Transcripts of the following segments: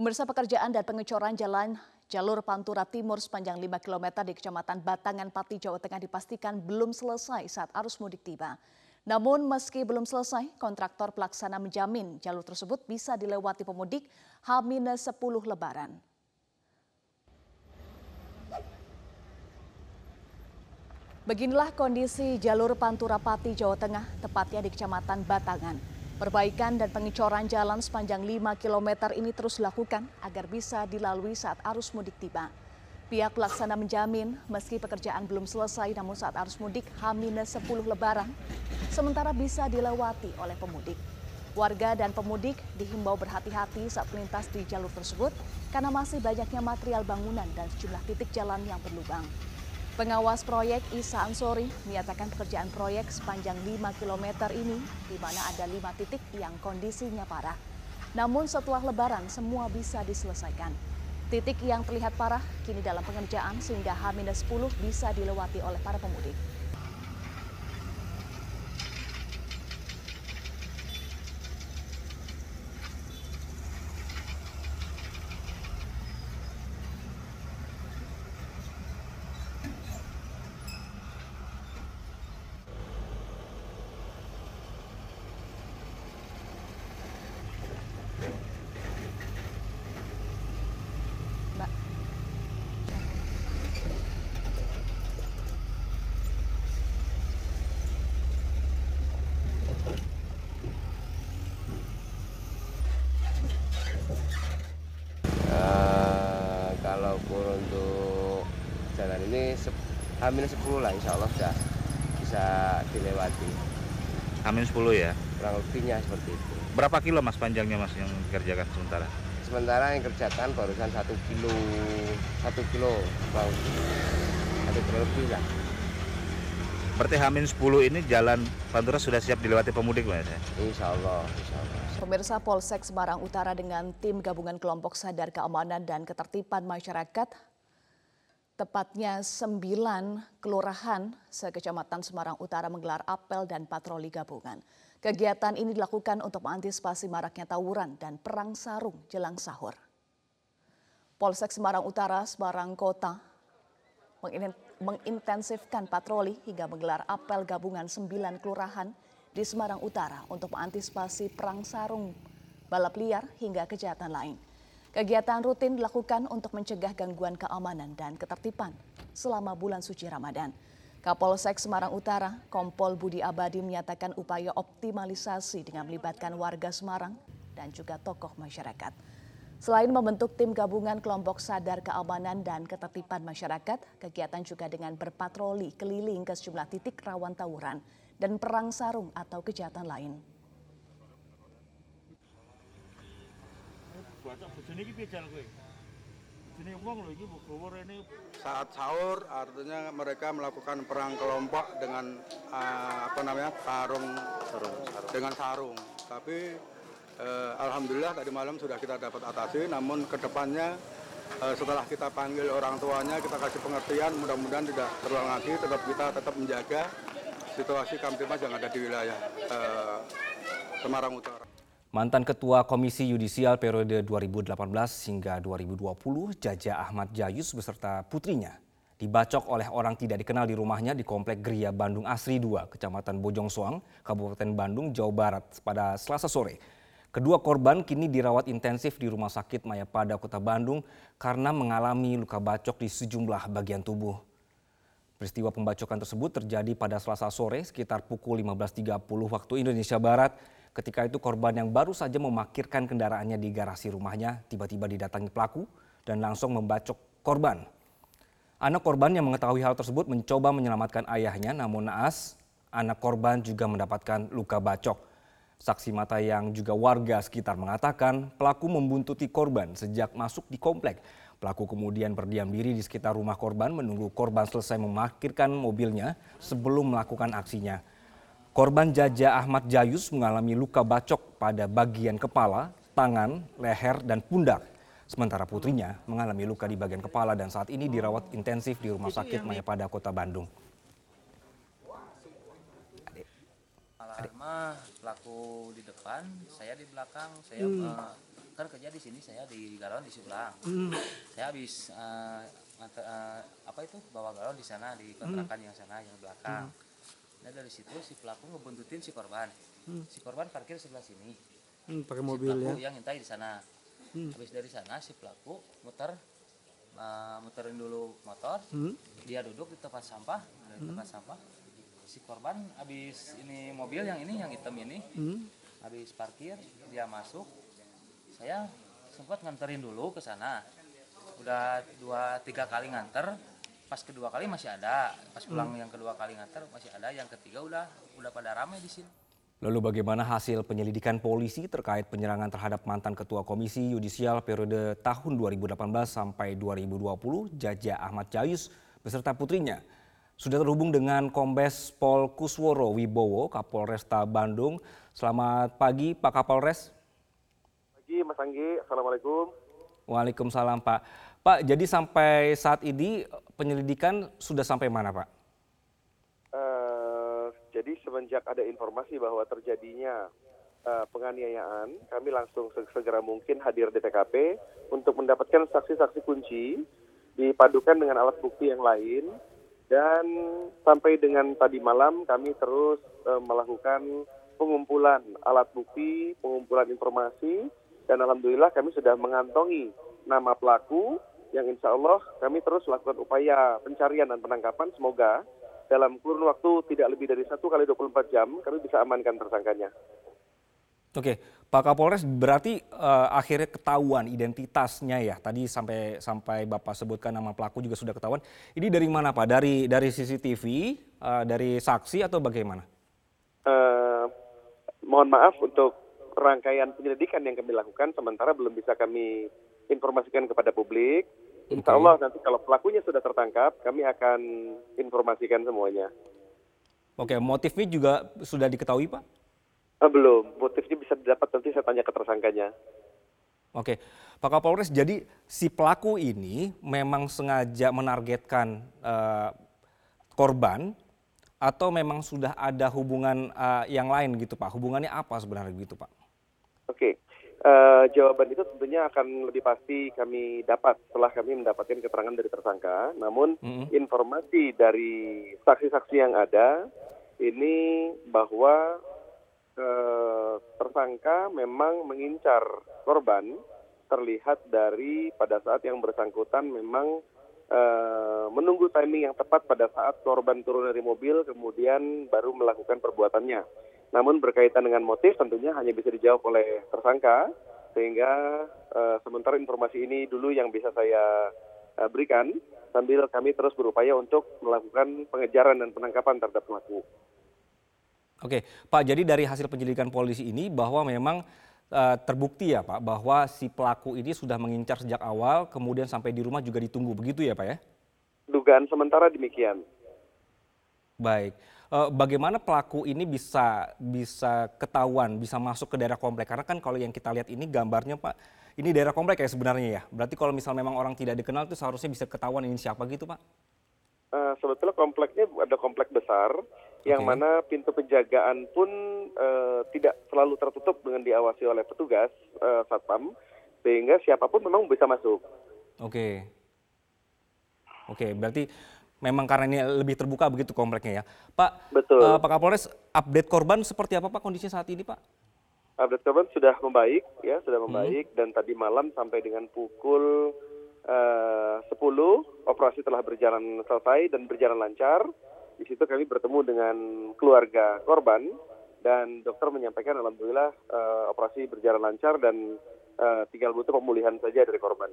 Pemirsa pekerjaan dan pengecoran jalan jalur Pantura Timur sepanjang 5 km di Kecamatan Batangan, Pati, Jawa Tengah dipastikan belum selesai saat arus mudik tiba. Namun meski belum selesai, kontraktor pelaksana menjamin jalur tersebut bisa dilewati pemudik H-10 lebaran. Beginilah kondisi jalur Pantura Pati, Jawa Tengah, tepatnya di Kecamatan Batangan. Perbaikan dan pengecoran jalan sepanjang 5 km ini terus dilakukan agar bisa dilalui saat arus mudik tiba. Pihak pelaksana menjamin meski pekerjaan belum selesai namun saat arus mudik H-10 lebaran sementara bisa dilewati oleh pemudik. Warga dan pemudik dihimbau berhati-hati saat melintas di jalur tersebut karena masih banyaknya material bangunan dan sejumlah titik jalan yang berlubang. Pengawas proyek Isa Ansori menyatakan pekerjaan proyek sepanjang 5 km ini di mana ada lima titik yang kondisinya parah. Namun setelah lebaran semua bisa diselesaikan. Titik yang terlihat parah kini dalam pengerjaan sehingga H-10 bisa dilewati oleh para pemudik. Mbak. Eh, kalau kur untuk jalan ini hamil 10 lah insya Allah sudah bisa dilewati Amin 10 ya. kurang lebihnya seperti itu Berapa kilo mas panjangnya mas yang dikerjakan sementara? sementara yang kerjakan barusan satu kilo satu kilo kurang lebih. satu kilo lebih lah Berarti Hamin 10 ini jalan Pantura sudah siap dilewati pemudik mas ya? insya Allah insya Allah Pemirsa Polsek Semarang Utara dengan tim gabungan kelompok sadar keamanan dan ketertiban masyarakat tepatnya sembilan kelurahan sekecamatan Semarang Utara menggelar apel dan patroli gabungan. Kegiatan ini dilakukan untuk mengantisipasi maraknya tawuran dan perang sarung jelang sahur. Polsek Semarang Utara, Semarang Kota mengin- mengintensifkan patroli hingga menggelar apel gabungan sembilan kelurahan di Semarang Utara untuk mengantisipasi perang sarung, balap liar hingga kejahatan lain. Kegiatan rutin dilakukan untuk mencegah gangguan keamanan dan ketertiban selama bulan suci Ramadan. Kapolsek Semarang Utara, Kompol Budi Abadi menyatakan upaya optimalisasi dengan melibatkan warga Semarang dan juga tokoh masyarakat. Selain membentuk tim gabungan kelompok sadar keamanan dan ketertiban masyarakat, kegiatan juga dengan berpatroli keliling ke sejumlah titik rawan tawuran dan perang sarung atau kejahatan lain. Baca bojone iki piye jal kowe? Bojone wong lho iki gawa rene. Saat sahur artinya mereka melakukan perang kelompok dengan eh, apa namanya sarung, dengan sarung. Tapi eh, alhamdulillah tadi malam sudah kita dapat atasi namun ke depannya eh, setelah kita panggil orang tuanya kita kasih pengertian mudah-mudahan tidak terulang lagi tetap kita tetap menjaga situasi kamtimas yang ada di wilayah eh, Semarang Utara Mantan Ketua Komisi Yudisial periode 2018 hingga 2020, Jaja Ahmad Jayus beserta putrinya dibacok oleh orang tidak dikenal di rumahnya di Komplek Gria Bandung Asri 2, Kecamatan Bojong Soang, Kabupaten Bandung, Jawa Barat pada Selasa sore. Kedua korban kini dirawat intensif di Rumah Sakit Mayapada Kota Bandung karena mengalami luka bacok di sejumlah bagian tubuh. Peristiwa pembacokan tersebut terjadi pada Selasa sore sekitar pukul 15.30 waktu Indonesia Barat. Ketika itu korban yang baru saja memakirkan kendaraannya di garasi rumahnya tiba-tiba didatangi pelaku dan langsung membacok korban. Anak korban yang mengetahui hal tersebut mencoba menyelamatkan ayahnya namun naas anak korban juga mendapatkan luka bacok. Saksi mata yang juga warga sekitar mengatakan pelaku membuntuti korban sejak masuk di komplek. Pelaku kemudian berdiam diri di sekitar rumah korban menunggu korban selesai memarkirkan mobilnya sebelum melakukan aksinya. Korban Jaja Ahmad Jayus mengalami luka bacok pada bagian kepala, tangan, leher, dan pundak. Sementara putrinya mengalami luka di bagian kepala dan saat ini dirawat intensif di Rumah Sakit Mayapada Kota Bandung. Alarma pelaku di depan, saya di belakang, saya eh, kan kerja di sini saya di galon di sebelah. Saya habis nganter- eh, apa itu bawa galon di sana di kontrakan yang sana yang belakang. Nah dari situ si pelaku ngebuntutin si korban. Si korban parkir sebelah sini. Hmm, pakai si mobil pelaku ya. yang ngintai di sana. Habis dari sana si pelaku muter eh, muterin dulu motor. Hmm. Dia duduk di tempat sampah, di tempat sampah. Si korban habis ini mobil yang ini yang hitam ini Hmm. habis parkir dia masuk saya sempat nganterin dulu ke sana udah dua tiga kali nganter pas kedua kali masih ada pas pulang yang kedua kali nganter masih ada yang ketiga udah udah pada ramai di sini Lalu bagaimana hasil penyelidikan polisi terkait penyerangan terhadap mantan Ketua Komisi Yudisial periode tahun 2018 sampai 2020, Jaja Ahmad Jayus beserta putrinya. Sudah terhubung dengan Kombes Pol Kusworo Wibowo, Kapolresta Bandung. Selamat pagi Pak Kapolres. Pagi Mas Anggi, Assalamualaikum. Waalaikumsalam Pak. Pak, jadi sampai saat ini penyelidikan sudah sampai mana Pak? Eh, jadi semenjak ada informasi bahwa terjadinya eh, penganiayaan, kami langsung se- segera mungkin hadir di TKP untuk mendapatkan saksi-saksi kunci dipadukan dengan alat bukti yang lain dan sampai dengan tadi malam kami terus eh, melakukan pengumpulan alat bukti, pengumpulan informasi dan alhamdulillah kami sudah mengantongi nama pelaku yang insya Allah kami terus lakukan upaya pencarian dan penangkapan semoga dalam kurun waktu tidak lebih dari satu kali 24 jam kami bisa amankan tersangkanya. Oke, Pak Kapolres berarti eh, akhirnya ketahuan identitasnya ya. Tadi sampai sampai Bapak sebutkan nama pelaku juga sudah ketahuan. Ini dari mana Pak? Dari dari CCTV, eh, dari saksi atau bagaimana? Eh, mohon maaf untuk rangkaian penyelidikan yang kami lakukan sementara belum bisa kami informasikan kepada publik. Insya. Allah nanti kalau pelakunya sudah tertangkap kami akan informasikan semuanya. Oke, motifnya juga sudah diketahui Pak? Eh, belum, motifnya bisa didapat nanti saya tanya ke tersangkanya. Oke, Pak Kapolres, jadi si pelaku ini memang sengaja menargetkan eh, korban atau memang sudah ada hubungan eh, yang lain gitu Pak? Hubungannya apa sebenarnya gitu Pak? Eh, jawaban itu tentunya akan lebih pasti kami dapat setelah kami mendapatkan keterangan dari tersangka. Namun Mm-mm. informasi dari saksi-saksi yang ada ini bahwa eh, tersangka memang mengincar korban terlihat dari pada saat yang bersangkutan memang eh, menunggu timing yang tepat pada saat korban turun dari mobil kemudian baru melakukan perbuatannya. Namun berkaitan dengan motif tentunya hanya bisa dijawab oleh tersangka sehingga eh, sementara informasi ini dulu yang bisa saya eh, berikan sambil kami terus berupaya untuk melakukan pengejaran dan penangkapan terhadap pelaku. Oke, Pak. Jadi dari hasil penyelidikan polisi ini bahwa memang eh, terbukti ya Pak bahwa si pelaku ini sudah mengincar sejak awal, kemudian sampai di rumah juga ditunggu begitu ya Pak ya? Dugaan sementara demikian. Baik. Eh, bagaimana pelaku ini bisa bisa ketahuan, bisa masuk ke daerah komplek? Karena kan kalau yang kita lihat ini gambarnya Pak, ini daerah komplek ya sebenarnya ya. Berarti kalau misal memang orang tidak dikenal itu seharusnya bisa ketahuan ini siapa gitu Pak? Eh, sebetulnya kompleknya ada komplek besar yang Oke. mana pintu penjagaan pun eh, tidak selalu tertutup dengan diawasi oleh petugas eh, satpam sehingga siapa pun memang bisa masuk. Oke. Oke, berarti memang karena ini lebih terbuka begitu kompleknya ya. Pak, Betul. eh, Pak Kapolres, update korban seperti apa Pak kondisinya saat ini Pak? Update korban sudah membaik ya sudah membaik dan tadi malam sampai dengan pukul eh, 10 operasi telah berjalan selesai dan berjalan lancar. Di situ kami bertemu dengan keluarga korban dan dokter menyampaikan alhamdulillah eh, operasi berjalan lancar dan eh, tinggal butuh pemulihan saja dari korban.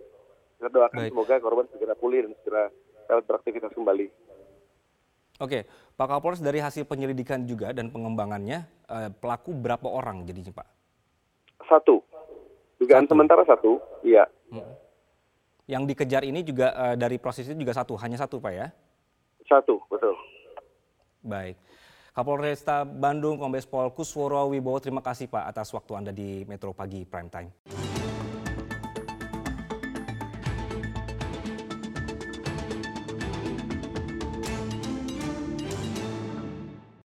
Kita doakan Baik. semoga korban segera pulih dan segera dapat beraktivitas kembali. Oke, Pak Kapolres dari hasil penyelidikan juga dan pengembangannya, eh, pelaku berapa orang jadinya Pak? Satu, dugaan Satu. sementara satu, iya Yang dikejar ini juga eh, dari prosesnya juga satu, hanya satu Pak ya? satu, betul. Baik. Kapolresta Bandung Kombes Pol Kusworo Wibowo, terima kasih Pak atas waktu Anda di Metro Pagi Prime Time.